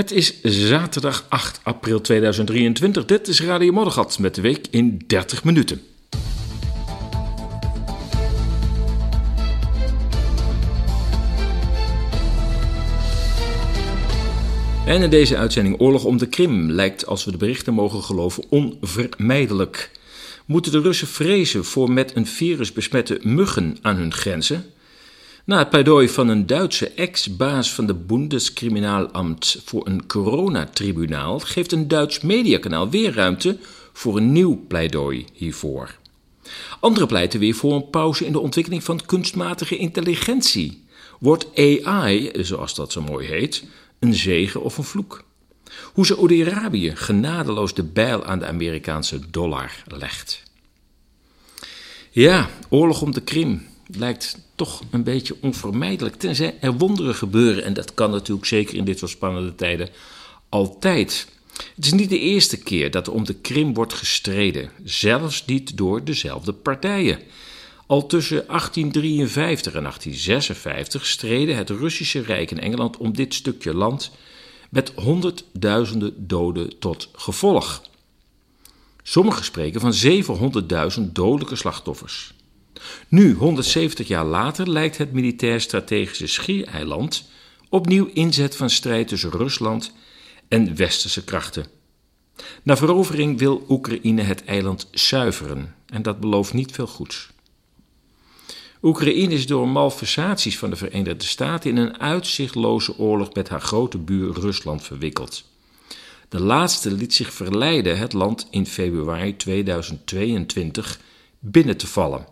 Het is zaterdag 8 april 2023. Dit is Radio Moddergat met de week in 30 minuten. En in deze uitzending Oorlog om de Krim lijkt, als we de berichten mogen geloven, onvermijdelijk. Moeten de Russen vrezen voor met een virus besmette muggen aan hun grenzen? Na het pleidooi van een Duitse ex-baas van de Bundeskriminalamt voor een coronatribunaal geeft een Duits mediakanaal weer ruimte voor een nieuw pleidooi hiervoor. Anderen pleiten weer voor een pauze in de ontwikkeling van kunstmatige intelligentie. Wordt AI, zoals dat zo mooi heet, een zegen of een vloek? Hoe Saoedi-Arabië genadeloos de bijl aan de Amerikaanse dollar legt. Ja, oorlog om de Krim lijkt toch een beetje onvermijdelijk. Tenzij er wonderen gebeuren. En dat kan natuurlijk zeker in dit soort spannende tijden altijd. Het is niet de eerste keer dat er om de Krim wordt gestreden. Zelfs niet door dezelfde partijen. Al tussen 1853 en 1856 streden het Russische Rijk en Engeland om dit stukje land met honderdduizenden doden tot gevolg. Sommigen spreken van 700.000 dodelijke slachtoffers. Nu, 170 jaar later, lijkt het militair-strategische Schiereiland opnieuw inzet van strijd tussen Rusland en westerse krachten. Na verovering wil Oekraïne het eiland zuiveren en dat belooft niet veel goeds. Oekraïne is door malversaties van de Verenigde Staten in een uitzichtloze oorlog met haar grote buur Rusland verwikkeld. De laatste liet zich verleiden het land in februari 2022 binnen te vallen.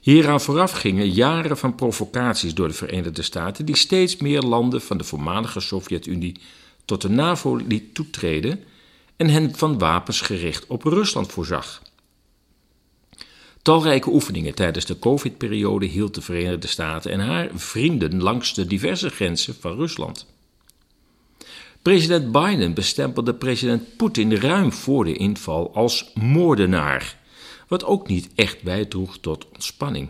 Hieraan vooraf gingen jaren van provocaties door de Verenigde Staten, die steeds meer landen van de voormalige Sovjet-Unie tot de NAVO liet toetreden en hen van wapens gericht op Rusland voorzag. Talrijke oefeningen tijdens de COVID-periode hield de Verenigde Staten en haar vrienden langs de diverse grenzen van Rusland. President Biden bestempelde president Poetin ruim voor de inval als moordenaar wat ook niet echt bijdroeg tot ontspanning.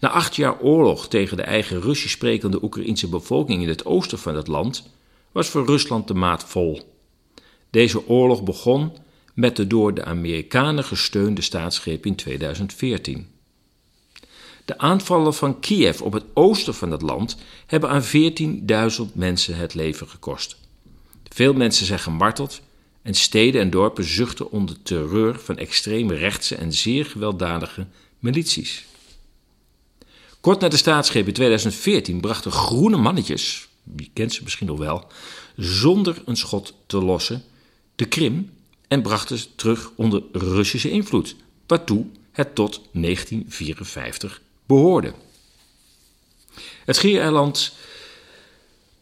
Na acht jaar oorlog tegen de eigen Russisch sprekende Oekraïnse bevolking in het oosten van het land was voor Rusland de maat vol. Deze oorlog begon met de door de Amerikanen gesteunde staatsgreep in 2014. De aanvallen van Kiev op het oosten van het land hebben aan 14.000 mensen het leven gekost. Veel mensen zijn gemarteld en steden en dorpen zuchten onder terreur van extreme rechtse en zeer gewelddadige milities. Kort na de staatsgreep in 2014 brachten groene mannetjes, wie kent ze misschien nog wel, zonder een schot te lossen, de Krim en brachten ze terug onder Russische invloed, waartoe het tot 1954 behoorde. Het Schiereiland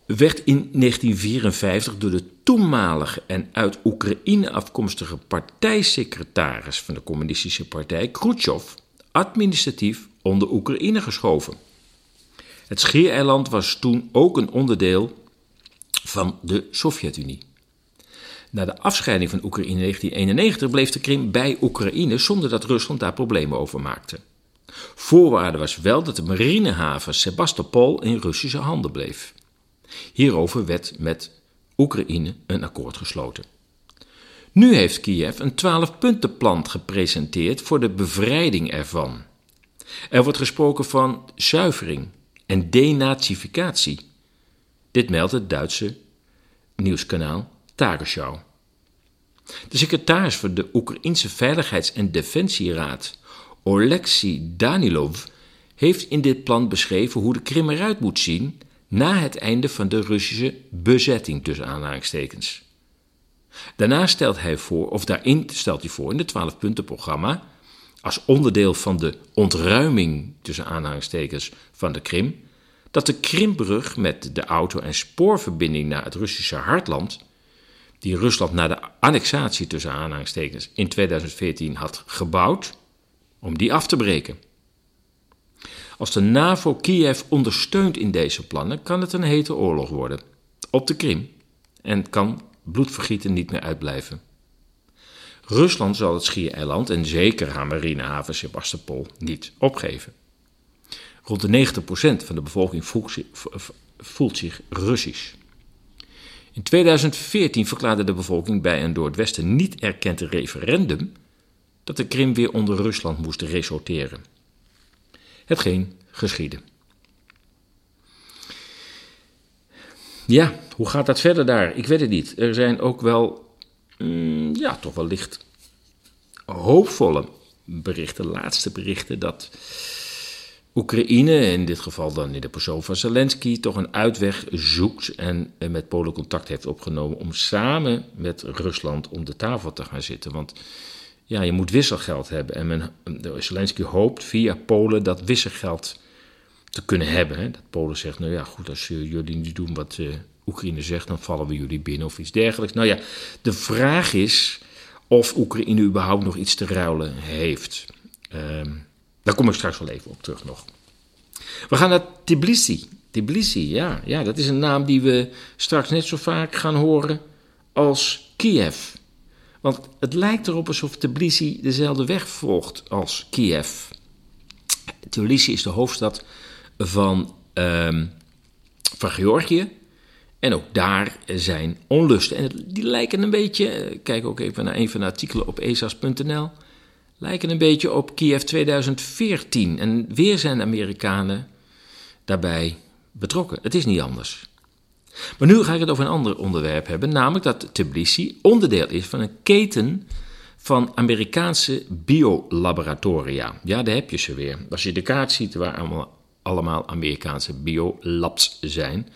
werd in 1954 door de toenmalige en uit Oekraïne afkomstige partijsecretaris van de Communistische Partij, Khrushchev, administratief onder Oekraïne geschoven. Het Schiereiland was toen ook een onderdeel van de Sovjet-Unie. Na de afscheiding van Oekraïne in 1991 bleef de Krim bij Oekraïne zonder dat Rusland daar problemen over maakte. Voorwaarde was wel dat de marinehaven Sebastopol in Russische handen bleef. Hierover werd met Oekraïne een akkoord gesloten. Nu heeft Kiev een twaalfpuntenplan gepresenteerd voor de bevrijding ervan. Er wordt gesproken van zuivering en denazificatie. Dit meldt het Duitse nieuwskanaal Tagesschau. De secretaris van de Oekraïnse Veiligheids- en Defensieraad, Oleksiy Danilov, heeft in dit plan beschreven hoe de Krim eruit moet zien na het einde van de Russische bezetting tussen aanhalingstekens. Daarna stelt hij voor, of daarin stelt hij voor in het 12-puntenprogramma, als onderdeel van de ontruiming tussen aanhalingstekens van de Krim, dat de Krimbrug met de auto- en spoorverbinding naar het Russische hartland, die Rusland na de annexatie tussen aanhalingstekens in 2014 had gebouwd, om die af te breken. Als de NAVO Kiev ondersteunt in deze plannen, kan het een hete oorlog worden. Op de Krim. En kan bloedvergieten niet meer uitblijven. Rusland zal het Schiereiland en zeker haar marinehaven Sebastopol niet opgeven. Rond de 90% van de bevolking voelt zich, Russisch. In 2014 verklaarde de bevolking bij een door het Westen niet erkende referendum dat de Krim weer onder Rusland moest resorteren. Hetgeen geschiedde. Ja, hoe gaat dat verder daar? Ik weet het niet. Er zijn ook wel, mm, ja, toch wel licht hoopvolle berichten, laatste berichten, dat Oekraïne, in dit geval dan in de persoon van Zelensky, toch een uitweg zoekt en met Polen contact heeft opgenomen om samen met Rusland om de tafel te gaan zitten. Want ja, je moet wisselgeld hebben. En men, Zelensky hoopt via Polen dat wisselgeld te kunnen hebben. Dat Polen zegt, nou ja, goed, als jullie niet doen wat uh, Oekraïne zegt, dan vallen we jullie binnen of iets dergelijks. Nou ja, de vraag is of Oekraïne überhaupt nog iets te ruilen heeft. Uh, daar kom ik straks wel even op terug nog. We gaan naar Tbilisi. Tbilisi, ja, ja, dat is een naam die we straks net zo vaak gaan horen als Kiev. Want het lijkt erop alsof Tbilisi dezelfde weg volgt als Kiev. Tbilisi is de hoofdstad van, van Georgië. En ook daar zijn onlusten. En die lijken een beetje, kijk ook even naar een van de artikelen op esas.nl, lijken een beetje op Kiev 2014. En weer zijn Amerikanen daarbij betrokken. Het is niet anders. Maar nu ga ik het over een ander onderwerp hebben, namelijk dat Tbilisi onderdeel is van een keten van Amerikaanse biolaboratoria. Ja, daar heb je ze weer. Als je de kaart ziet waar allemaal, Amerikaanse biolabs zijn,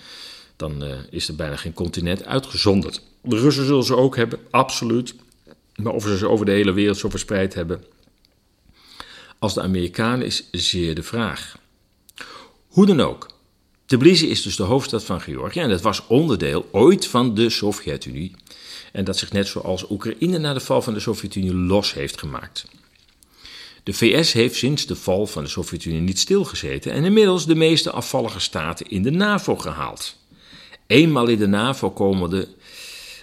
dan uh, is er bijna geen continent uitgezonderd. De Russen zullen ze ook hebben, absoluut. Maar of ze ze over de hele wereld zo verspreid hebben als de Amerikanen is zeer de vraag. Hoe dan ook, Tbilisi is dus de hoofdstad van Georgië en dat was onderdeel ooit van de Sovjet-Unie. En dat zich net zoals Oekraïne na de val van de Sovjet-Unie los heeft gemaakt. De VS heeft sinds de val van de Sovjet-Unie niet stilgezeten en inmiddels de meeste afvallige staten in de NAVO gehaald. Eenmaal in de NAVO komen de,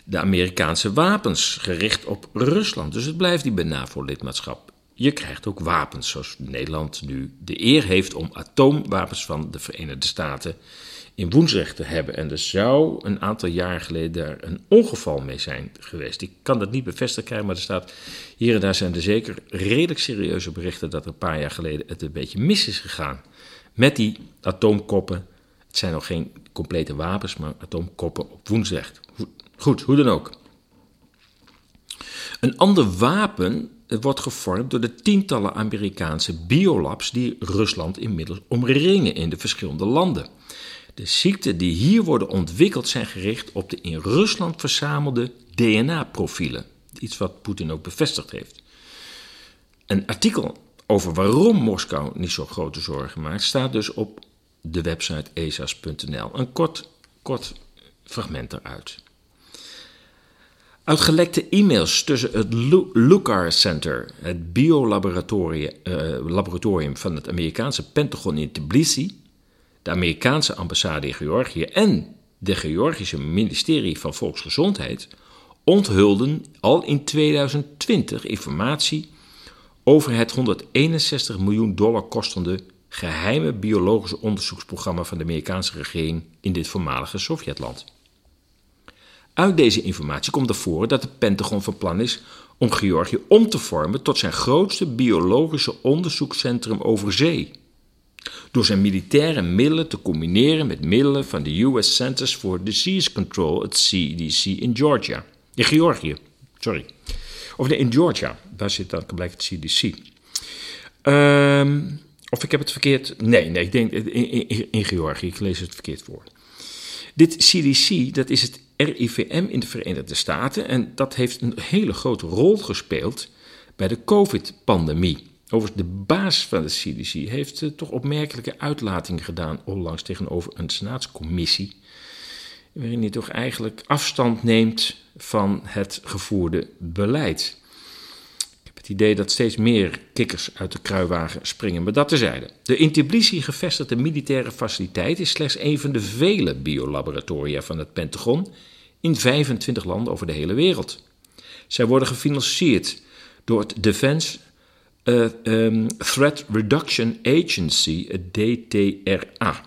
de Amerikaanse wapens gericht op Rusland, dus het blijft die bij NAVO-lidmaatschap. Je krijgt ook wapens, zoals Nederland nu de eer heeft om atoomwapens van de Verenigde Staten in woensrecht te hebben. En er zou een aantal jaar geleden daar een ongeval mee zijn geweest. Ik kan dat niet bevestigd krijgen, maar er staat hier en daar zijn er zeker redelijk serieuze berichten dat er een paar jaar geleden het een beetje mis is gegaan met die atoomkoppen. Het zijn nog geen complete wapens, maar atoomkoppen op woensrecht. Goed, hoe dan ook. Een ander wapen wordt gevormd door de tientallen Amerikaanse biolabs die Rusland inmiddels omringen in de verschillende landen. De ziekten die hier worden ontwikkeld zijn gericht op de in Rusland verzamelde DNA-profielen. Iets wat Poetin ook bevestigd heeft. Een artikel over waarom Moskou niet zo grote zorgen maakt, staat dus op de website esas.nl. Een kort, kort fragment eruit. Uit gelekte e-mails tussen het Lucar Center, het biolaboratorium uh, van het Amerikaanse Pentagon in Tbilisi, de Amerikaanse ambassade in Georgië en de Georgische ministerie van Volksgezondheid, onthulden al in 2020 informatie over het 161 miljoen dollar kostende geheime biologische onderzoeksprogramma van de Amerikaanse regering in dit voormalige Sovjetland. Uit deze informatie komt er voor dat de Pentagon van plan is om Georgië om te vormen tot zijn grootste biologische onderzoekscentrum over zee. Door zijn militaire middelen te combineren met middelen van de US Centers for Disease Control, het CDC in Georgia. In Georgië, sorry. Of nee, in Georgia, daar zit dan blijkt het CDC. Um, of ik heb het verkeerd. Nee, nee, ik denk in, in, in Georgië. Ik lees het verkeerd voor. Dit CDC, dat is het RIVM in de Verenigde Staten. En dat heeft een hele grote rol gespeeld bij de COVID-pandemie. Overigens, de baas van de CDC heeft uh, toch opmerkelijke uitlatingen gedaan onlangs tegenover een senaatscommissie. Waarin hij toch eigenlijk afstand neemt van het gevoerde beleid het idee dat steeds meer kikkers uit de kruiwagen springen, maar dat terzijde. De in Tbilisi gevestigde militaire faciliteit is slechts een van de vele biolaboratoria van het Pentagon in 25 landen over de hele wereld. Zij worden gefinancierd door het Defense uh, um, Threat Reduction Agency, DTRA.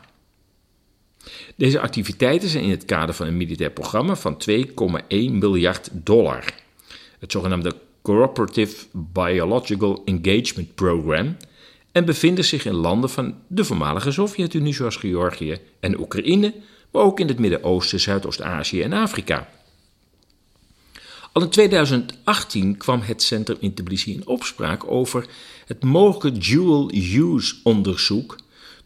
Deze activiteiten zijn in het kader van een militair programma van 2,1 miljard dollar. Het zogenaamde Cooperative Biological Engagement Program en bevinden zich in landen van de voormalige Sovjet-Unie zoals Georgië en Oekraïne, ook in het Midden-Oosten, Zuidoost-Azië en Afrika. Al in 2018 kwam het centrum in Tbilisi in opspraak over het mogelijke dual-use onderzoek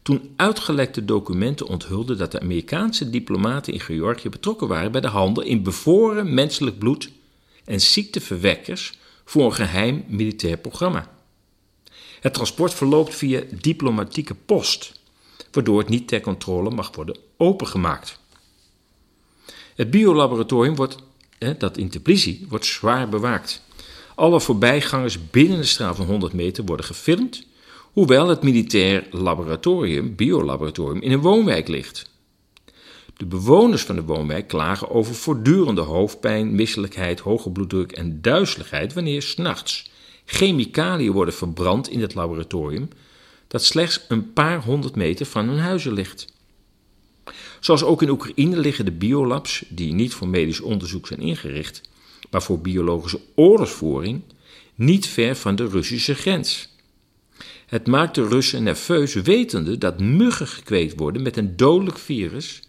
toen uitgelekte documenten onthulden dat de Amerikaanse diplomaten in Georgië betrokken waren bij de handel in bevoren menselijk bloed en ziekteverwekkers voor een geheim militair programma. Het transport verloopt via diplomatieke post, waardoor het niet ter controle mag worden opengemaakt. Het biolaboratorium wordt, dat in wordt zwaar bewaakt. Alle voorbijgangers binnen een straal van 100 meter worden gefilmd, hoewel het militair laboratorium, biolaboratorium, in een woonwijk ligt. De bewoners van de woonwijk klagen over voortdurende hoofdpijn, misselijkheid, hoge bloeddruk en duizeligheid wanneer s'nachts chemicaliën worden verbrand in het laboratorium dat slechts een paar honderd meter van hun huizen ligt. Zoals ook in Oekraïne liggen de biolabs, die niet voor medisch onderzoek zijn ingericht, maar voor biologische oorlogsvoering, niet ver van de Russische grens. Het maakt de Russen nerveus wetende dat muggen gekweekt worden met een dodelijk virus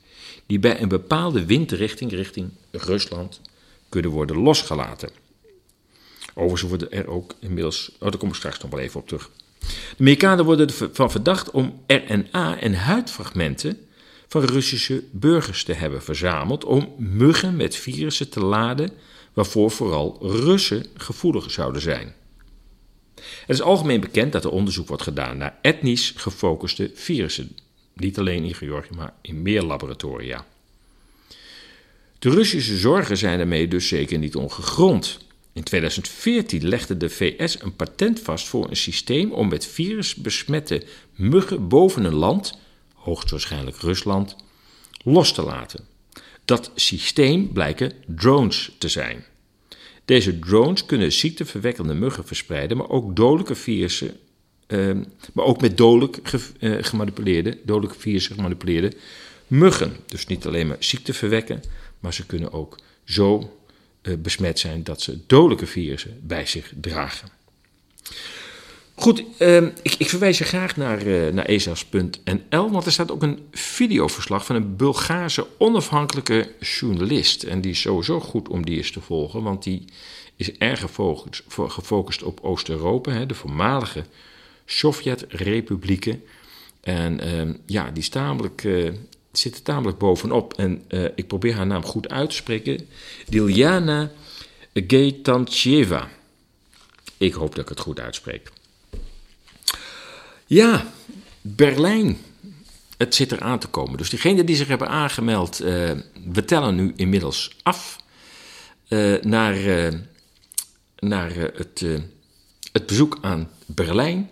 die bij een bepaalde windrichting richting Rusland kunnen worden losgelaten. Overigens worden er ook inmiddels. Oh, daar kom ik straks nog wel even op terug. De Amerikanen worden ervan verdacht om RNA en huidfragmenten van Russische burgers te hebben verzameld om muggen met virussen te laden, waarvoor vooral Russen gevoelig zouden zijn. Het is algemeen bekend dat er onderzoek wordt gedaan naar etnisch gefocuste virussen, niet alleen in Georgië, maar in meer laboratoria. De Russische zorgen zijn daarmee dus zeker niet ongegrond. In 2014 legde de VS een patent vast voor een systeem om met virus besmette muggen boven een land, hoogstwaarschijnlijk Rusland, los te laten. Dat systeem blijken drones te zijn. Deze drones kunnen ziekteverwekkende muggen verspreiden, maar ook dodelijke virussen, eh, maar ook met dodelijk eh, gemanipuleerde, dodelijke virussen gemanipuleerde muggen. Dus niet alleen maar ziekte verwekken, maar ze kunnen ook zo besmet zijn dat ze dodelijke virussen bij zich dragen. Goed, uh, ik, verwijs je graag naar, uh, naar esas.nl, want er staat ook een videoverslag van een Bulgaarse onafhankelijke journalist. En die is sowieso goed om die eens te volgen, want die is erg gefocust, op Oost-Europa, de voormalige Sovjet-republieken. En uh, ja, die is tamelijk uh, zit er tamelijk bovenop. En uh, ik probeer haar naam goed uit te spreken. Diljana Geitancheva. Ik hoop dat ik het goed uitspreek. Ja, Berlijn. Het zit er aan te komen. Dus diegenen die zich hebben aangemeld, uh, we tellen nu inmiddels af uh, naar, naar het, het bezoek aan Berlijn.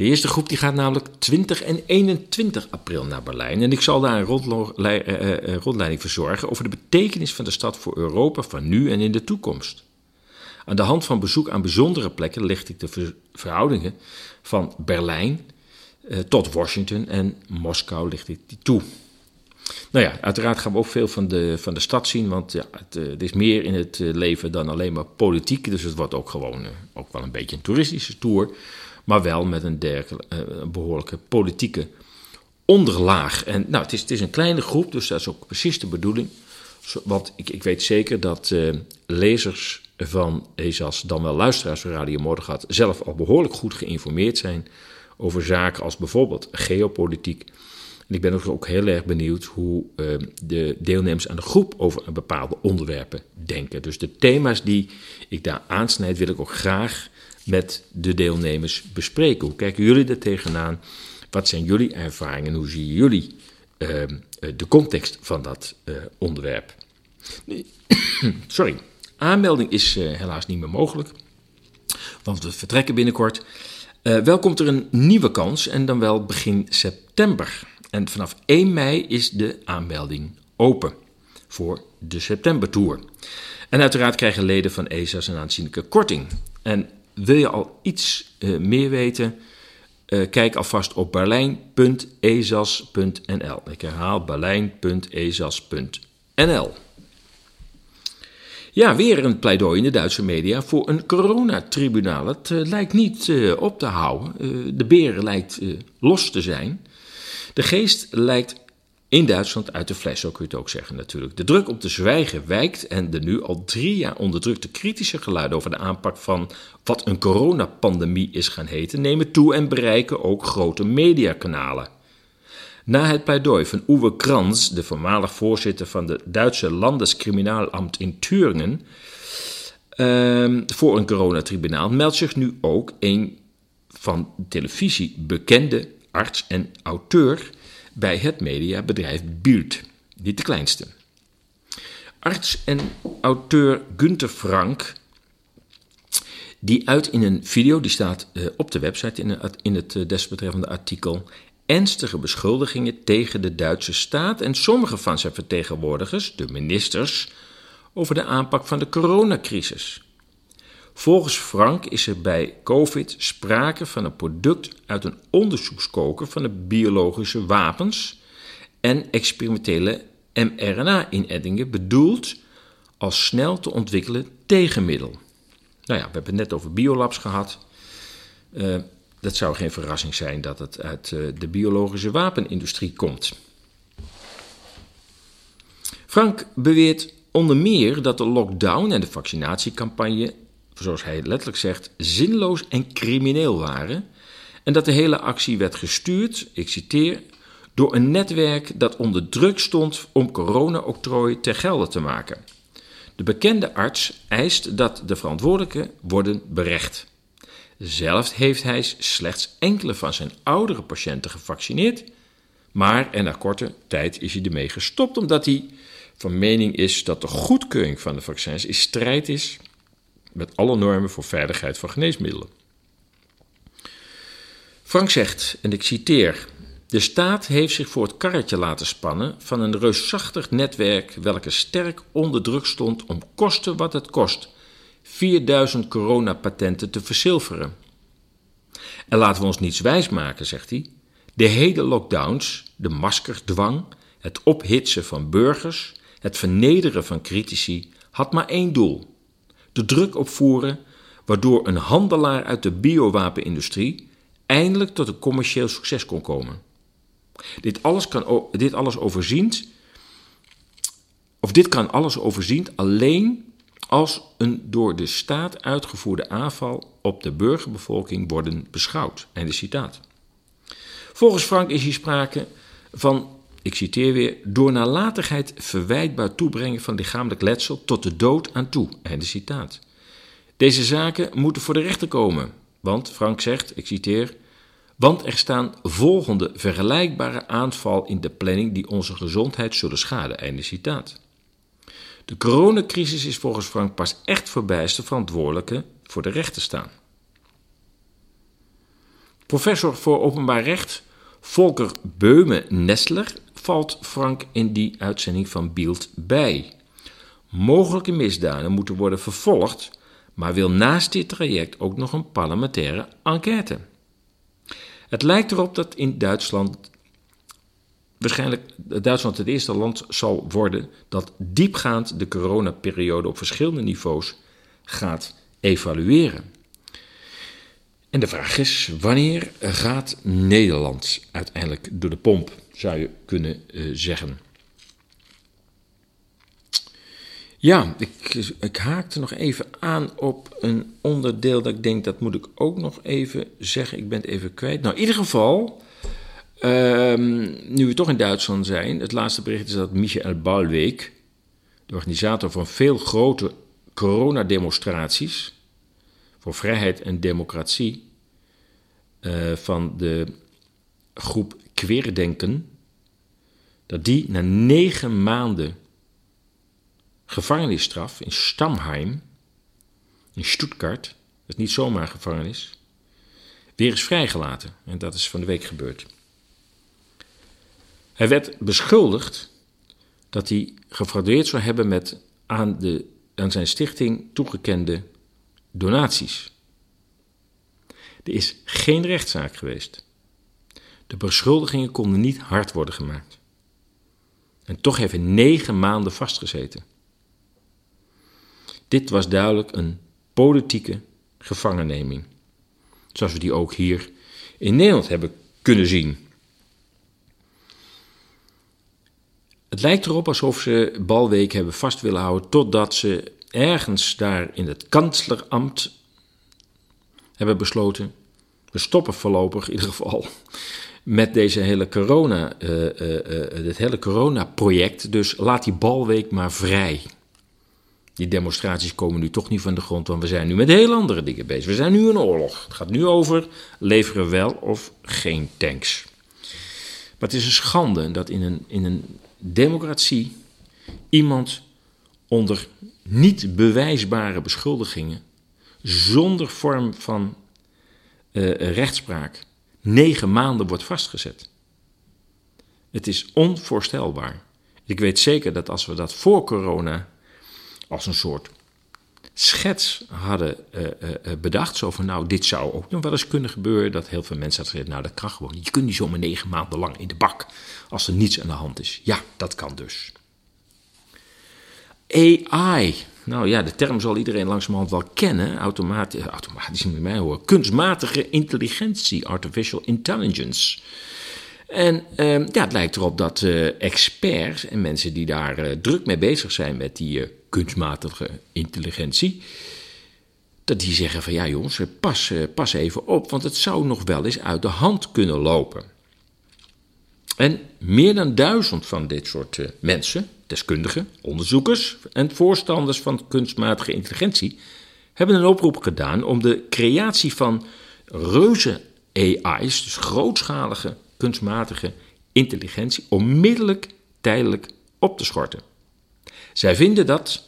De eerste groep die gaat namelijk 20 en 21 april naar Berlijn. En ik zal daar een eh, eh, eh, rondleiding verzorgen over de betekenis van de stad voor Europa van nu en in de toekomst. Aan de hand van bezoek aan bijzondere plekken licht ik de verhoudingen van Berlijn tot Washington en Moskou licht ik die toe. Nou ja, uiteraard gaan we ook veel van de, van de stad zien, want ja, het, het is meer in het leven dan alleen maar politiek. Dus het wordt ook gewoon ook wel een beetje een toeristische tour maar wel met een dergelijke uh, behoorlijke politieke onderlaag. En nou, het is, het is een kleine groep, dus dat is ook precies de bedoeling. Want ik, ik weet zeker dat uh, lezers van ESAS, dan wel luisteraars van Radio Mordegat, zelf al behoorlijk goed geïnformeerd zijn over zaken als bijvoorbeeld geopolitiek. En ik ben ook, heel erg benieuwd hoe uh, de deelnemers aan de groep over bepaalde onderwerpen denken. Dus de thema's die ik daar aansnijd, wil ik ook graag met de deelnemers bespreken. Hoe kijken jullie er tegenaan? Wat zijn jullie ervaringen? Hoe zien jullie uh, de context van dat uh, onderwerp? Sorry, aanmelding is uh, helaas niet meer mogelijk, want we vertrekken binnenkort. wel komt er een nieuwe kans en dan wel begin september. En vanaf 1 mei is de aanmelding open voor de septembertour. En uiteraard krijgen leden van ESA's een aanzienlijke korting. En wil je al iets uh, meer weten? uh, kijk alvast op berlijn.ezas.nl. Ik herhaal berlijn.ezas.nl. Ja, weer een pleidooi in de Duitse media voor een coronatribunaal. Het uh, lijkt niet op te houden. de beren lijkt los te zijn. De geest lijkt in Duitsland uit de fles, zo kun je het ook zeggen natuurlijk. De druk om te zwijgen wijkt en de nu al drie jaar onderdrukte kritische geluiden over de aanpak van wat een coronapandemie is gaan heten, nemen toe en bereiken ook grote mediakanalen. Na het pleidooi van Uwe Kranz, de voormalig voorzitter van de Duitse Landeskriminaalamt in Thüringen, uh, voor een coronatribunaal, meldt zich nu ook een van televisie bekende arts en auteur bij het mediabedrijf Bild, niet de kleinste. Arts en auteur Gunther Frank, die uit in een video, die staat uh, op de website in, het, uh, desbetreffende artikel, ernstige beschuldigingen tegen de Duitse staat en sommige van zijn vertegenwoordigers, de ministers, over de aanpak van de coronacrisis. Volgens Frank is er bij COVID sprake van een product uit een onderzoekskoker van de biologische wapens en experimentele mRNA-ineddingen bedoeld als snel te ontwikkelen tegenmiddel. Nou ja, we hebben het net over biolabs gehad. Uh, dat zou geen verrassing zijn dat het uit uh, de biologische wapenindustrie komt. Frank beweert onder meer dat de lockdown en de vaccinatiecampagne zoals hij letterlijk zegt, zinloos en crimineel waren. En dat de hele actie werd gestuurd, ik citeer, door een netwerk dat onder druk stond om corona-octrooi ter gelde te maken. De bekende arts eist dat de verantwoordelijken worden berecht. Zelf heeft hij slechts enkele van zijn oudere patiënten gevaccineerd, maar en na korte tijd is hij ermee gestopt omdat hij van mening is dat de goedkeuring van de vaccins in strijd is met alle normen voor veiligheid van geneesmiddelen. Frank zegt, en ik citeer: De staat heeft zich voor het karretje laten spannen van een reusachtig netwerk welke sterk onder druk stond om kosten wat het kost 4000 coronapatenten te verzilveren. En laten we ons niets wijsmaken, zegt hij. De hele lockdowns, de maskerdwang, het ophitsen van burgers, het vernederen van critici had maar één doel: de druk opvoeren, waardoor een handelaar uit de biowapenindustrie eindelijk tot een commercieel succes kon komen. Dit alles, kan, dit alles overziend, of dit kan alles overziend alleen als een door de staat uitgevoerde aanval op de burgerbevolking worden beschouwd. Einde citaat. Volgens Frank is hier sprake van ik citeer weer, door nalatigheid verwijtbaar toebrengen van lichamelijk letsel tot de dood aan toe. Einde citaat. Deze zaken moeten voor de rechter komen, want Frank zegt, ik citeer, want er staan volgende vergelijkbare aanval in de planning die onze gezondheid zullen schaden. Einde citaat. De coronacrisis is volgens Frank pas echt voorbij als de verantwoordelijke voor de rechter staan. Professor voor openbaar recht Volker Beume-Nestler valt Frank in die uitzending van Beeld bij. Mogelijke misdaden moeten worden vervolgd, maar wil naast dit traject ook nog een parlementaire enquête. Het lijkt erop dat in Duitsland waarschijnlijk Duitsland het eerste land zal worden dat diepgaand de coronaperiode op verschillende niveaus gaat evalueren. En de vraag is: wanneer gaat Nederland uiteindelijk door de pomp, zou je kunnen uh, zeggen? Ja, ik, ik haakte nog even aan op een onderdeel dat ik denk dat moet ik ook nog even zeggen. Ik ben het even kwijt. Nou, in ieder geval, um, nu we toch in Duitsland zijn, het laatste bericht is dat Michael Balweek, de organisator van veel grote coronademonstraties, voor vrijheid en democratie uh, van de groep Queerdenken, dat die na negen maanden gevangenisstraf in Stamheim, in Stuttgart, dat is niet zomaar gevangenis, weer is vrijgelaten. En dat is van de week gebeurd. Hij werd beschuldigd dat hij gefraudeerd zou hebben met aan, de, aan zijn stichting toegekende donaties. Er is geen rechtszaak geweest. De beschuldigingen konden niet hard worden gemaakt. En toch heeft hij negen maanden vastgezeten. Dit was duidelijk een politieke gevangenneming. Zoals we die ook hier in Nederland hebben kunnen zien. Het lijkt erop alsof ze Balweek hebben vast willen houden totdat ze ergens daar in het kanslerambt hebben besloten. We stoppen voorlopig in ieder geval met deze hele corona, uh, uh, dit hele corona-project. Dus laat die balweek maar vrij. Die demonstraties komen nu toch niet van de grond, want we zijn nu met heel andere dingen bezig. We zijn nu in oorlog. Het gaat nu over leveren wel of geen tanks. Maar het is een schande dat in een, in een democratie iemand onder niet bewijsbare beschuldigingen, zonder vorm van uh, rechtspraak, negen maanden wordt vastgezet. Het is onvoorstelbaar. Ik weet zeker dat als we dat voor corona als een soort schets hadden uh, uh, bedacht, zo van nou, dit zou ook nog wel eens kunnen gebeuren, dat heel veel mensen hadden gezegd, nou dat kan gewoon niet. Je kunt niet zomaar negen maanden lang in de bak als er niets aan de hand is. Ja, dat kan dus. AI. Nou ja, de term zal iedereen langzamerhand wel kennen. Automatisch, automatisch moet mij horen. Kunstmatige intelligentie, artificial intelligence. En uh, ja, het lijkt erop dat uh, experts en mensen die daar uh, druk mee bezig zijn met die kunstmatige intelligentie, dat die zeggen van ja jongens, pas, pas even op, want het zou nog wel eens uit de hand kunnen lopen. En meer dan duizend van dit soort mensen, deskundigen, onderzoekers en voorstanders van kunstmatige intelligentie hebben een oproep gedaan om de creatie van reuze AI's, dus grootschalige kunstmatige intelligentie, onmiddellijk tijdelijk op te schorten. Zij vinden dat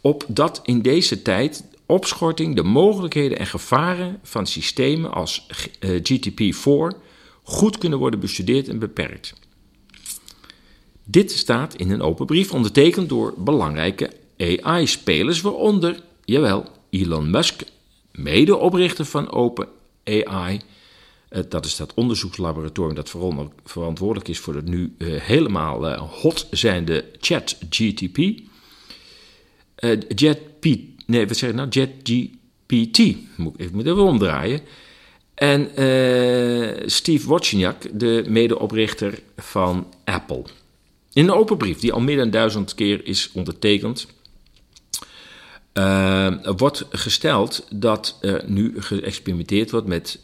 op dat in deze tijd opschorting de mogelijkheden en gevaren van systemen als eh, GTP-4 goed kunnen worden bestudeerd en beperkt. Dit staat in een open brief ondertekend door belangrijke AI-spelers, waaronder, jawel, Elon Musk, medeoprichter van OpenAI. Uh, dat is dat onderzoekslaboratorium dat verantwoordelijk is voor het nu uh, helemaal uh, hot zijnde ChatGTP. JetP, nee, wat zeg nou? JetGPT, moet, ik moet even omdraaien. En Steve Wozniak, de medeoprichter van Apple. In een open brief, die al meer dan duizend keer is ondertekend, uh, wordt gesteld dat er nu geëxperimenteerd wordt met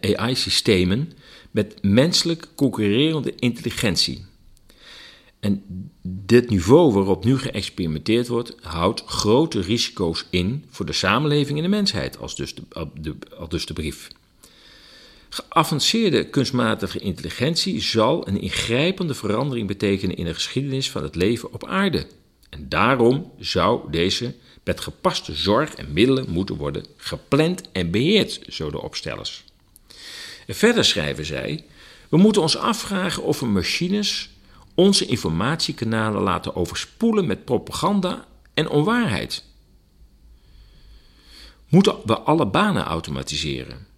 AI-systemen uh, met menselijk concurrerende intelligentie. En dit niveau waarop nu geëxperimenteerd wordt, houdt grote risico's in voor de samenleving en de mensheid, als dus de, de, als dus de brief. Geavanceerde kunstmatige intelligentie zal een ingrijpende verandering betekenen in de geschiedenis van het leven op aarde. En daarom zou deze met gepaste zorg en middelen moeten worden gepland en beheerd, zo de opstellers. Verder schrijven zij: We moeten ons afvragen of we machines onze informatiekanalen laten overspoelen met propaganda en onwaarheid. Moeten we alle banen automatiseren?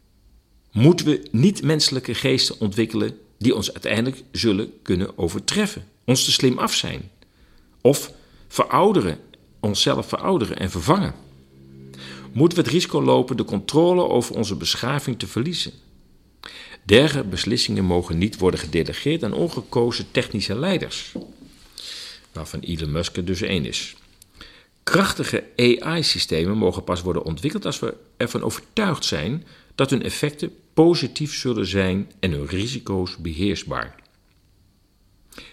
Moeten we niet-menselijke geesten ontwikkelen die ons uiteindelijk zullen kunnen overtreffen, ons te slim af zijn, of verouderen, onszelf verouderen en vervangen? Moeten we het risico lopen de controle over onze beschaving te verliezen? Dergelijke beslissingen mogen niet worden gedelegeerd aan ongekozen technische leiders, waarvan Elon Musk er dus één is. Krachtige AI-systemen mogen pas worden ontwikkeld als we ervan overtuigd zijn dat hun effecten positief zullen zijn en hun risico's beheersbaar.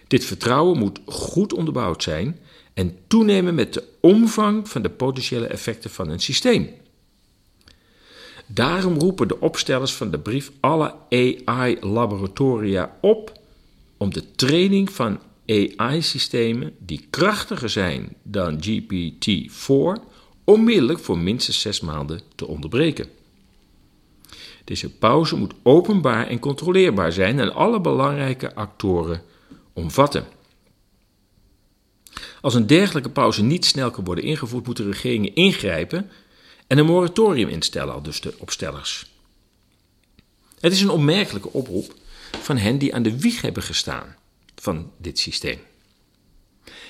Dit vertrouwen moet goed onderbouwd zijn en toenemen met de omvang van de potentiële effecten van een systeem. Daarom roepen de opstellers van de brief alle AI-laboratoria op om de training van AI-systemen die krachtiger zijn dan GPT-4 onmiddellijk voor minstens zes maanden te onderbreken. Deze pauze moet openbaar en controleerbaar zijn en alle belangrijke actoren omvatten. Als een dergelijke pauze niet snel kan worden ingevoerd, moeten regeringen ingrijpen en een moratorium instellen, al dus de opstellers. Het is een opmerkelijke oproep van hen die aan de wieg hebben gestaan van dit systeem.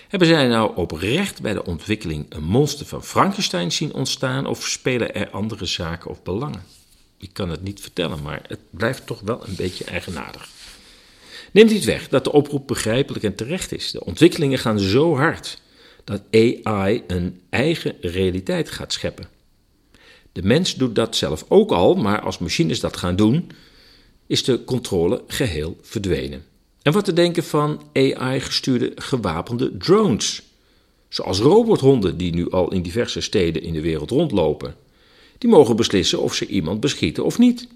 Hebben zij nou oprecht bij de ontwikkeling een monster van Frankenstein zien ontstaan of spelen er andere zaken of belangen? Ik kan het niet vertellen, maar het blijft toch wel een beetje eigenaardig. Neemt niet weg dat de oproep begrijpelijk en terecht is. De ontwikkelingen gaan zo hard dat AI een eigen realiteit gaat scheppen. De mens doet dat zelf ook al, maar als machines dat gaan doen, is de controle geheel verdwenen. En wat te denken van AI-gestuurde gewapende drones, zoals robothonden die nu al in diverse steden in de wereld rondlopen. Die mogen beslissen of ze iemand beschieten of niet.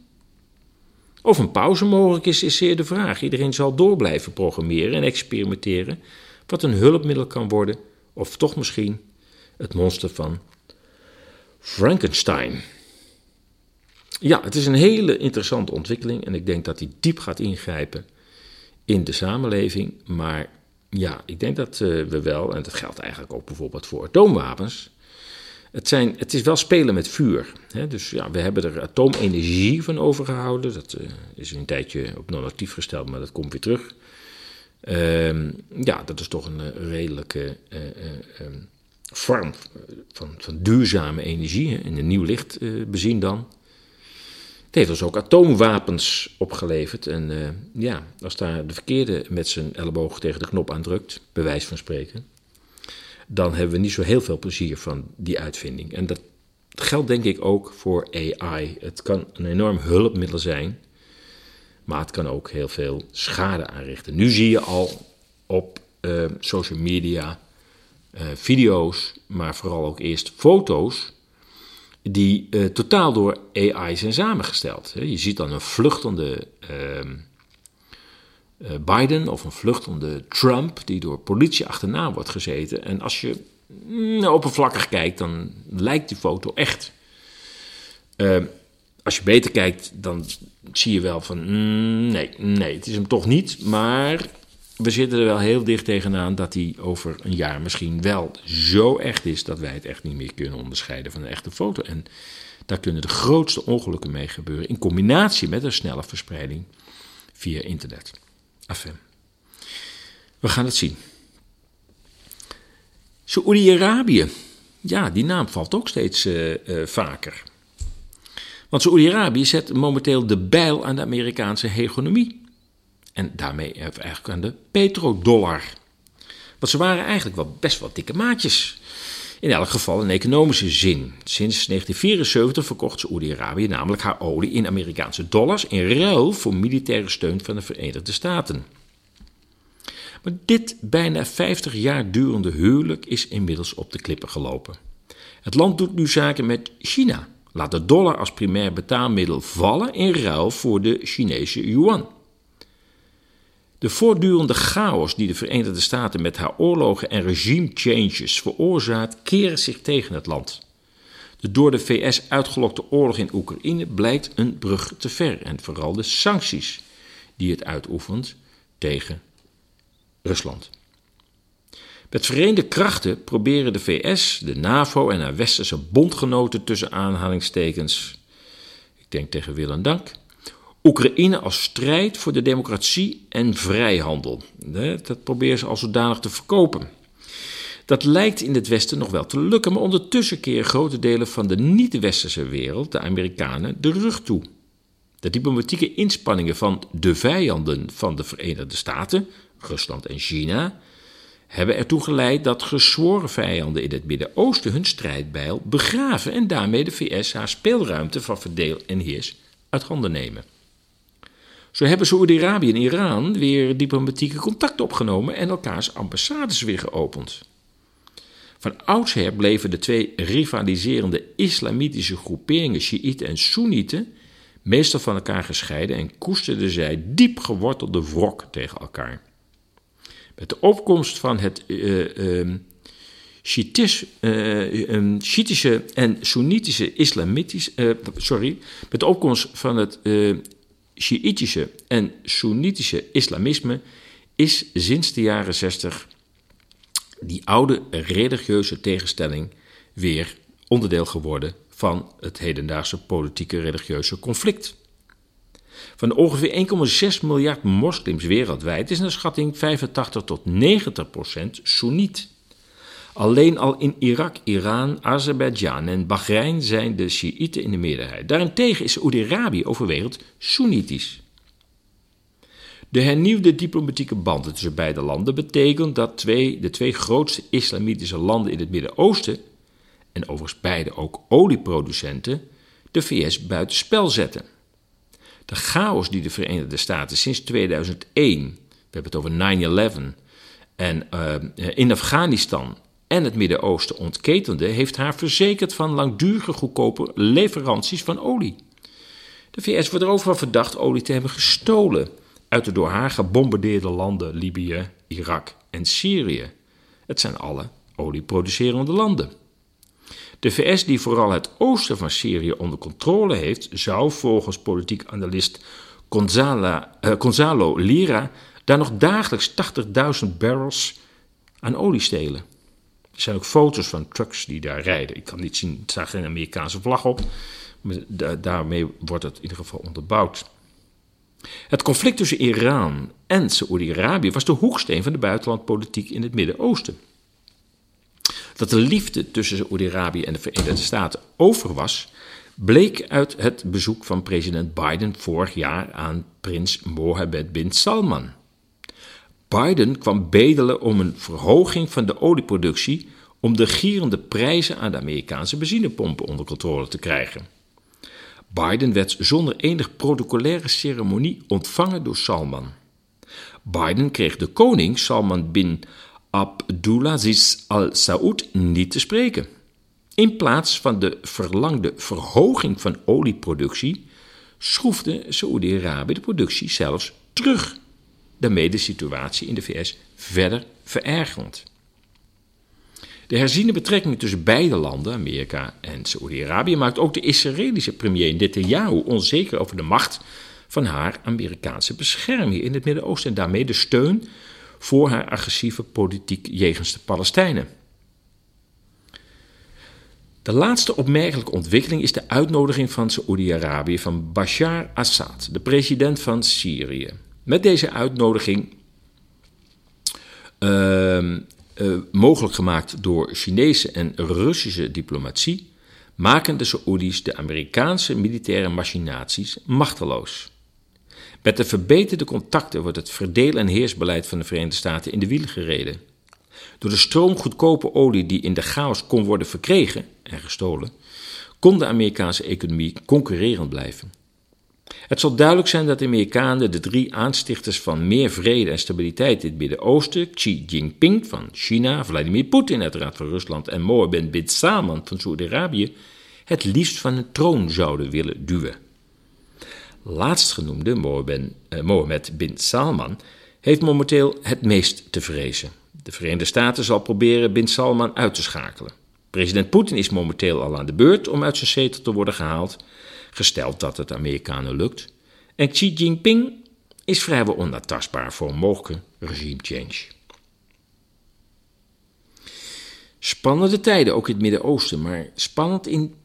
Of een pauze mogelijk is, is zeer de vraag. Iedereen zal door blijven programmeren en experimenteren wat een hulpmiddel kan worden, of toch misschien het monster van Frankenstein. Ja, het is een hele interessante ontwikkeling en ik denk dat die diep gaat ingrijpen in de samenleving. Maar ja, ik denk dat uh, we wel, en dat geldt eigenlijk ook bijvoorbeeld voor atoomwapens. Het, zijn, het is wel spelen met vuur. Hè? Dus ja, we hebben er atoomenergie van overgehouden. Dat uh, is een tijdje op non-actief gesteld, maar dat komt weer terug. Uh, ja, dat is toch een uh, redelijke ehm, vorm van, van duurzame energie. In een nieuw licht bezien dan. Het heeft ons ook atoomwapens opgeleverd. En ja, als daar de verkeerde met zijn elleboog tegen de knop aandrukt, bewijs van spreken, dan hebben we niet zo heel veel plezier van die uitvinding. En dat geldt denk ik ook voor AI. Het kan een enorm hulpmiddel zijn, maar het kan ook heel veel schade aanrichten. Nu zie je al op uh, social media uh, video's, maar vooral ook eerst foto's die uh, totaal door AI zijn samengesteld. Je ziet dan een vluchtende uh, Biden of een vluchtende Trump die door politie achterna wordt gezeten. En als je mm, oppervlakkig kijkt, dan lijkt die foto echt. Ehm, als je beter kijkt, dan zie je wel van mm, nee, nee, het is hem toch niet. Maar we zitten er wel heel dicht tegenaan dat hij over een jaar misschien wel zo echt is dat wij het echt niet meer kunnen onderscheiden van een echte foto. En daar kunnen de grootste ongelukken mee gebeuren in combinatie met een snelle verspreiding via internet. Enfin, we gaan het zien. Saoedi-Arabië, ja, die naam valt ook steeds uh, uh, vaker. Want Saoedi-Arabië zet momenteel de bijl aan de Amerikaanse hegemonie. En daarmee eigenlijk aan de petrodollar. Want ze waren eigenlijk wel best wel dikke maatjes. In elk geval in economische zin. Sinds 1974 verkocht Saoedi-Arabië namelijk haar olie in Amerikaanse dollars in ruil voor militaire steun van de Verenigde Staten. Maar dit bijna 50 jaar durende huwelijk is inmiddels op de klippen gelopen. Het land doet nu zaken met China, laat de dollar als primair betaalmiddel vallen in ruil voor de Chinese yuan. De voortdurende chaos die de Verenigde Staten met haar oorlogen en regime changes veroorzaakt, keren zich tegen het land. De door de VS uitgelokte oorlog in Oekraïne blijkt een brug te ver en vooral de sancties die het uitoefent tegen Rusland. Met verenigde krachten proberen de VS, de NAVO en haar westerse bondgenoten tussen aanhalingstekens, ik denk tegen wil en dank, Oekraïne als strijd voor de democratie en vrijhandel. Dat proberen ze als zodanig te verkopen. Dat lijkt in het Westen nog wel te lukken, maar ondertussen keren grote delen van de niet-westerse wereld, de Amerikanen, de rug toe. De diplomatieke inspanningen van de vijanden van de Verenigde Staten, Rusland en China, hebben ertoe geleid dat gezworen vijanden in het Midden-Oosten hun strijdbijl begraven en daarmee de VS haar speelruimte van verdeel en heers uit handen nemen. Zo hebben Saoedi-Arabië en Iran weer diplomatieke contacten opgenomen en elkaars ambassades weer geopend. Van oudsher bleven de twee rivaliserende islamitische groeperingen, Shiiten en Soenieten, meestal van elkaar gescheiden en koesterden zij diep gewortelde wrok tegen elkaar. Met de opkomst van het uh, uh, Shiitische en Soenitische islamitische, sorry, met de opkomst van het Sjiïtische en Soenitische islamisme is sinds de jaren 60 die oude religieuze tegenstelling weer onderdeel geworden van het hedendaagse politieke religieuze conflict. Van de ongeveer 1,6 miljard moslims wereldwijd is naar schatting 85 tot 90 procent Soeniet. Alleen al in Irak, Iran, Azerbeidzjan en Bahrein zijn de Shiiten in de meerderheid. Daarentegen is Saoedi-Arabië overwegend Soenitisch. De hernieuwde diplomatieke banden tussen beide landen betekent dat twee, de twee grootste islamitische landen in het Midden-Oosten, en overigens beide ook olieproducenten, de VS buitenspel zetten. De chaos die de Verenigde Staten sinds 2001, we hebben het over 9-11, en uh, in Afghanistan en het Midden-Oosten ontketende, heeft haar verzekerd van langdurige goedkope leveranties van olie. De VS wordt er overal verdacht olie te hebben gestolen uit de door haar gebombardeerde landen Libië, Irak en Syrië. Het zijn alle olieproducerende landen. De VS, die vooral het oosten van Syrië onder controle heeft, zou volgens politiek analist Gonzala, uh, Gonzalo Lira daar nog dagelijks 80.000 barrels aan olie stelen. Er zijn ook foto's van trucks die daar rijden. Ik kan niet zien, er staat geen Amerikaanse vlag op. Maar daarmee wordt het in ieder geval onderbouwd. Het conflict tussen Iran en Saoedi-Arabië was de hoeksteen van de buitenlandpolitiek in het Midden-Oosten. Dat de liefde tussen Saoedi-Arabië en de Verenigde Staten over was, bleek uit het bezoek van president Biden vorig jaar aan prins Mohammed bin Salman. Biden kwam bedelen om een verhoging van de olieproductie om de gierende prijzen aan de Amerikaanse benzinepompen onder controle te krijgen. Biden werd zonder enig protocolaire ceremonie ontvangen door Salman. Biden kreeg de koning Salman bin Abdulaziz al Saud niet te spreken. In plaats van de verlangde verhoging van olieproductie schroefde Saoedi-Arabië de productie zelfs terug, daarmee de situatie in de VS verder verergerend. De herziene betrekkingen tussen beide landen, Amerika en Saoedi-Arabië, maakt ook de Israëlische premier Netanyahu onzeker over de macht van haar Amerikaanse bescherming in het Midden-Oosten en daarmee de steun voor haar agressieve politiek jegens de Palestijnen. De laatste opmerkelijke ontwikkeling is de uitnodiging van Saoedi-Arabië van Bashar Assad, de president van Syrië. Met deze uitnodiging uh, uh, mogelijk gemaakt door Chinese en Russische diplomatie, maken de Saoedi's de Amerikaanse militaire machinaties machteloos. Met de verbeterde contacten wordt het verdeel- en heersbeleid van de Verenigde Staten in de wielen gereden. Door de stroom goedkope olie die in de chaos kon worden verkregen en gestolen, kon de Amerikaanse economie concurrerend blijven. Het zal duidelijk zijn dat de Amerikanen de drie aanstichters van meer vrede en stabiliteit in het Midden-Oosten, Xi Jinping van China, Vladimir Poetin uiteraard van Rusland en Mohammed bin Salman van Saudi-Arabië, het liefst van een troon zouden willen duwen. Laatstgenoemde eh, Mohammed bin Salman heeft momenteel het meest te vrezen. De Verenigde Staten zal proberen bin Salman uit te schakelen. President Poetin is momenteel al aan de beurt om uit zijn zetel te worden gehaald gesteld dat het Amerikanen lukt. En Xi Jinping is vrijwel onaantastbaar voor een mogelijke regime change. Spannende tijden, ook in het Midden-Oosten, maar spannend in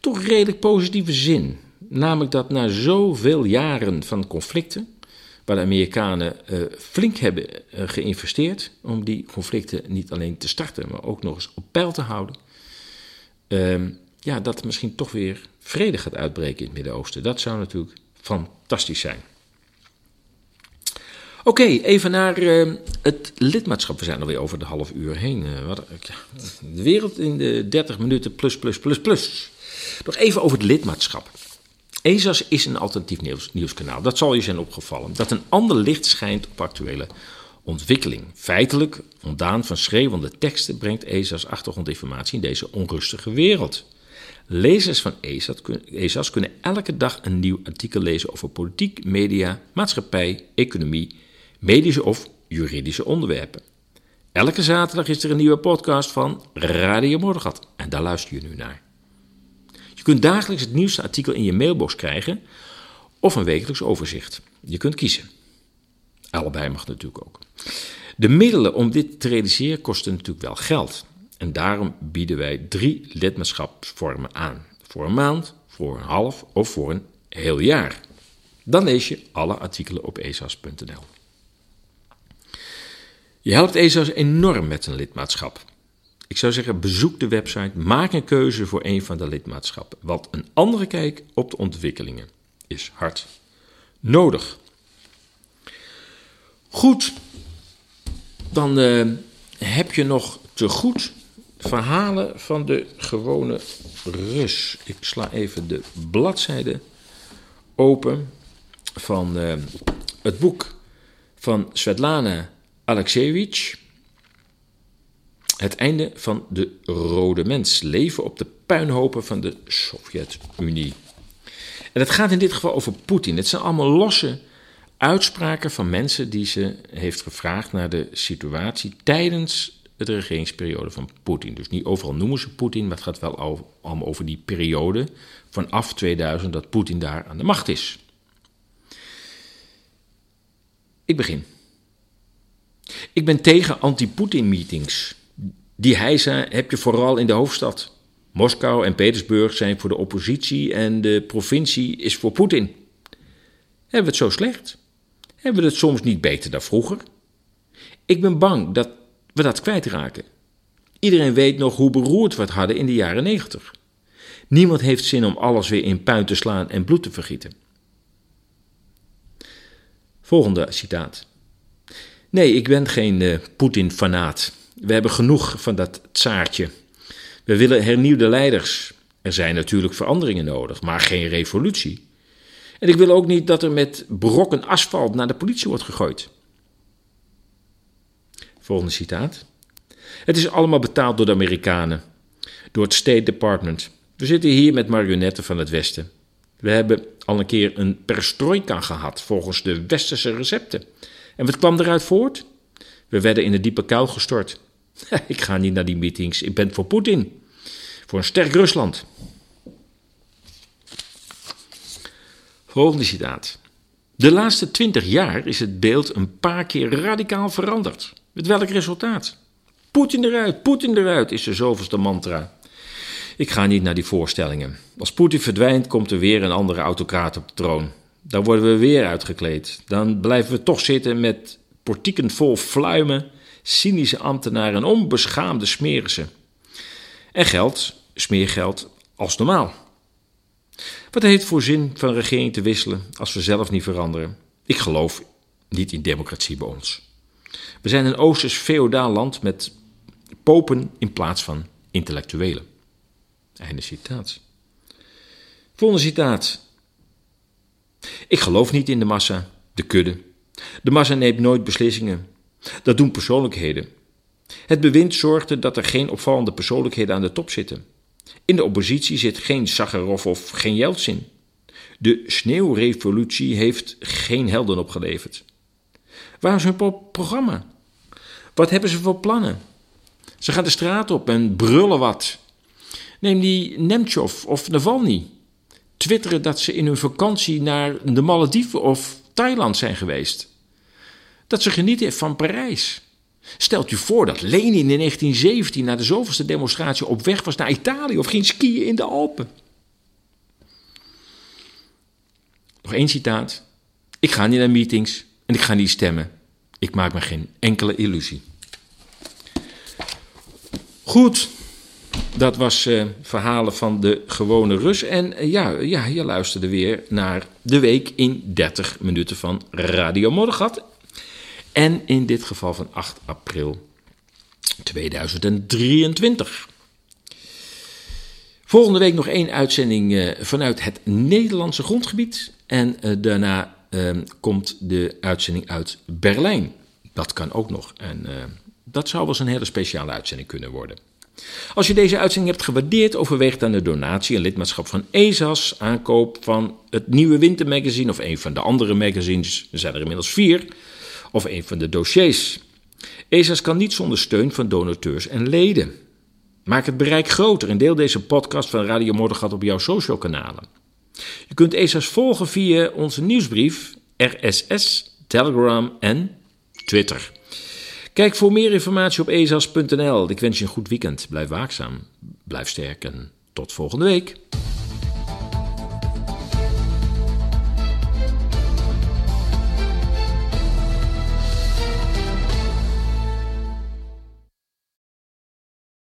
toch redelijk positieve zin. Namelijk dat na zoveel jaren van conflicten, waar de Amerikanen uh, flink hebben uh, geïnvesteerd om die conflicten niet alleen te starten, maar ook nog eens op peil te houden, uh, ja, dat er misschien toch weer vrede gaat uitbreken in het Midden-Oosten. Dat zou natuurlijk fantastisch zijn. Oké, even naar uh, het lidmaatschap. We zijn alweer over de half uur heen. Uh, wat, de wereld in de 30 minuten plus, plus, plus, plus. Nog even over het lidmaatschap. ESAS is een alternatief nieuws, nieuwskanaal. Dat zal je zijn opgevallen. Dat een ander licht schijnt op actuele ontwikkeling. Feitelijk, ontdaan van schreeuwende teksten, brengt ESAS achtergrondinformatie in deze onrustige wereld. Lezers van ESAS kunnen elke dag een nieuw artikel lezen over politiek, media, maatschappij, economie, medische of juridische onderwerpen. Elke zaterdag is er een nieuwe podcast van Radio Mordegat en daar luister je nu naar. Je kunt dagelijks het nieuwste artikel in je mailbox krijgen of een wekelijks overzicht. Je kunt kiezen. Allebei mag natuurlijk ook. De middelen om dit te realiseren kosten natuurlijk wel geld. En daarom bieden wij drie lidmaatschapsvormen aan. voor een maand, voor een half of voor een heel jaar. Dan lees je alle artikelen op esas.nl. Je helpt ESAS enorm met een lidmaatschap. Ik zou zeggen, bezoek de website, maak een keuze voor een van de lidmaatschappen. Want een andere kijk op de ontwikkelingen is hard nodig. Goed, dan uh, heb je nog te goed verhalen van de gewone Rus. Ik sla even de bladzijde open van uh, het boek van Svetlana Alexievich. Het einde van de rode mens. Leven op de puinhopen van de Sovjet-Unie. En het gaat in dit geval over Poetin. Het zijn allemaal losse uitspraken van mensen die ze heeft gevraagd naar de situatie tijdens de regeringsperiode van Poetin. Dus niet overal noemen ze Poetin, maar het gaat wel allemaal over die periode vanaf 2000 dat Poetin daar aan de macht is. Ik begin. Ik ben tegen anti-Poetin-meetings. Die heisa heb je vooral in de hoofdstad. Moskou en Petersburg zijn voor de oppositie en de provincie is voor Poetin. Hebben we het zo slecht? Hebben we het soms niet beter dan vroeger? Ik ben bang dat we dat kwijtraken. Iedereen weet nog hoe beroerd we het hadden in de jaren negentig. Niemand heeft zin om alles weer in puin te slaan en bloed te vergieten. Volgende citaat. Nee, ik ben geen uh, Poetin-fanaat. We hebben genoeg van dat tsaartje. We willen hernieuwde leiders. Er zijn natuurlijk veranderingen nodig, maar geen revolutie. En ik wil ook niet dat er met brokken asfalt naar de politie wordt gegooid. Volgende citaat. Het is allemaal betaald door de Amerikanen, door het State Department. We zitten hier met marionetten van het Westen. We hebben al een keer een perestroika gehad volgens de westerse recepten. En wat kwam eruit voort? We werden in een diepe kuil gestort. ik ga niet naar die meetings, ik ben voor Poetin. Voor een sterk Rusland. Volgende citaat. De laatste twintig jaar is het beeld een paar keer radicaal veranderd. Met welk resultaat? Poetin eruit, Poetin eruit is de zoveelste mantra. Ik ga niet naar die voorstellingen. Als Poetin verdwijnt, komt er weer een andere autocraat op de troon. Dan worden we weer uitgekleed. Dan blijven we toch zitten met portieken vol fluimen, cynische ambtenaren en onbeschaamde smerissen. En geld, smeergeld, als normaal. Wat heeft voor zin van regering te wisselen als we zelf niet veranderen? Ik geloof niet in democratie bij ons. We zijn een Oosters feodaal land met popen in plaats van intellectuelen. Einde citaat. Volgende citaat. Ik geloof niet in de massa, de kudde. De massa neemt nooit beslissingen. Dat doen persoonlijkheden. Het bewind zorgde dat er geen opvallende persoonlijkheden aan de top zitten. In de oppositie zit geen Sakharov of geen Yeltsin. De sneeuwrevolutie heeft geen helden opgeleverd. Waar is hun programma? Wat hebben ze voor plannen? Ze gaan de straat op en brullen wat. Neem die Nemtsov of Navalny. Twitteren dat ze in hun vakantie naar de Malediven of Thailand zijn geweest. Dat ze genieten van Parijs. Stelt u voor dat Lenin in 1917 na de zoveelste demonstratie op weg was naar Italië of ging skiën in de Alpen. Nog één citaat. Ik ga niet naar meetings en ik ga niet stemmen. Ik maak me geen enkele illusie. Goed, dat was uh, verhalen van de gewone Rus. En uh, ja, ja, je luisterde weer naar de week in 30 minuten van Radio Moddergat. En in dit geval van 8 april 2023. Volgende week nog één uitzending uh, vanuit het Nederlandse grondgebied. En daarna ehm, komt de uitzending uit Berlijn. Dat kan ook nog. En dat zou wel eens een hele speciale uitzending kunnen worden. Als je deze uitzending hebt gewaardeerd, overweeg dan de donatie en lidmaatschap van ESAS, aankoop van het nieuwe wintermagazine of een van de andere magazines, er zijn er inmiddels vier, of een van de dossiers. ESAS kan niet zonder steun van donateurs en leden. Maak het bereik groter en deel deze podcast van Radio Moddergat op jouw social kanalen. Je kunt ESAS volgen via onze nieuwsbrief, RSS, Telegram en Twitter. Kijk voor meer informatie op ezas.nl. Ik wens je een goed weekend. Blijf waakzaam, blijf sterk en tot volgende week.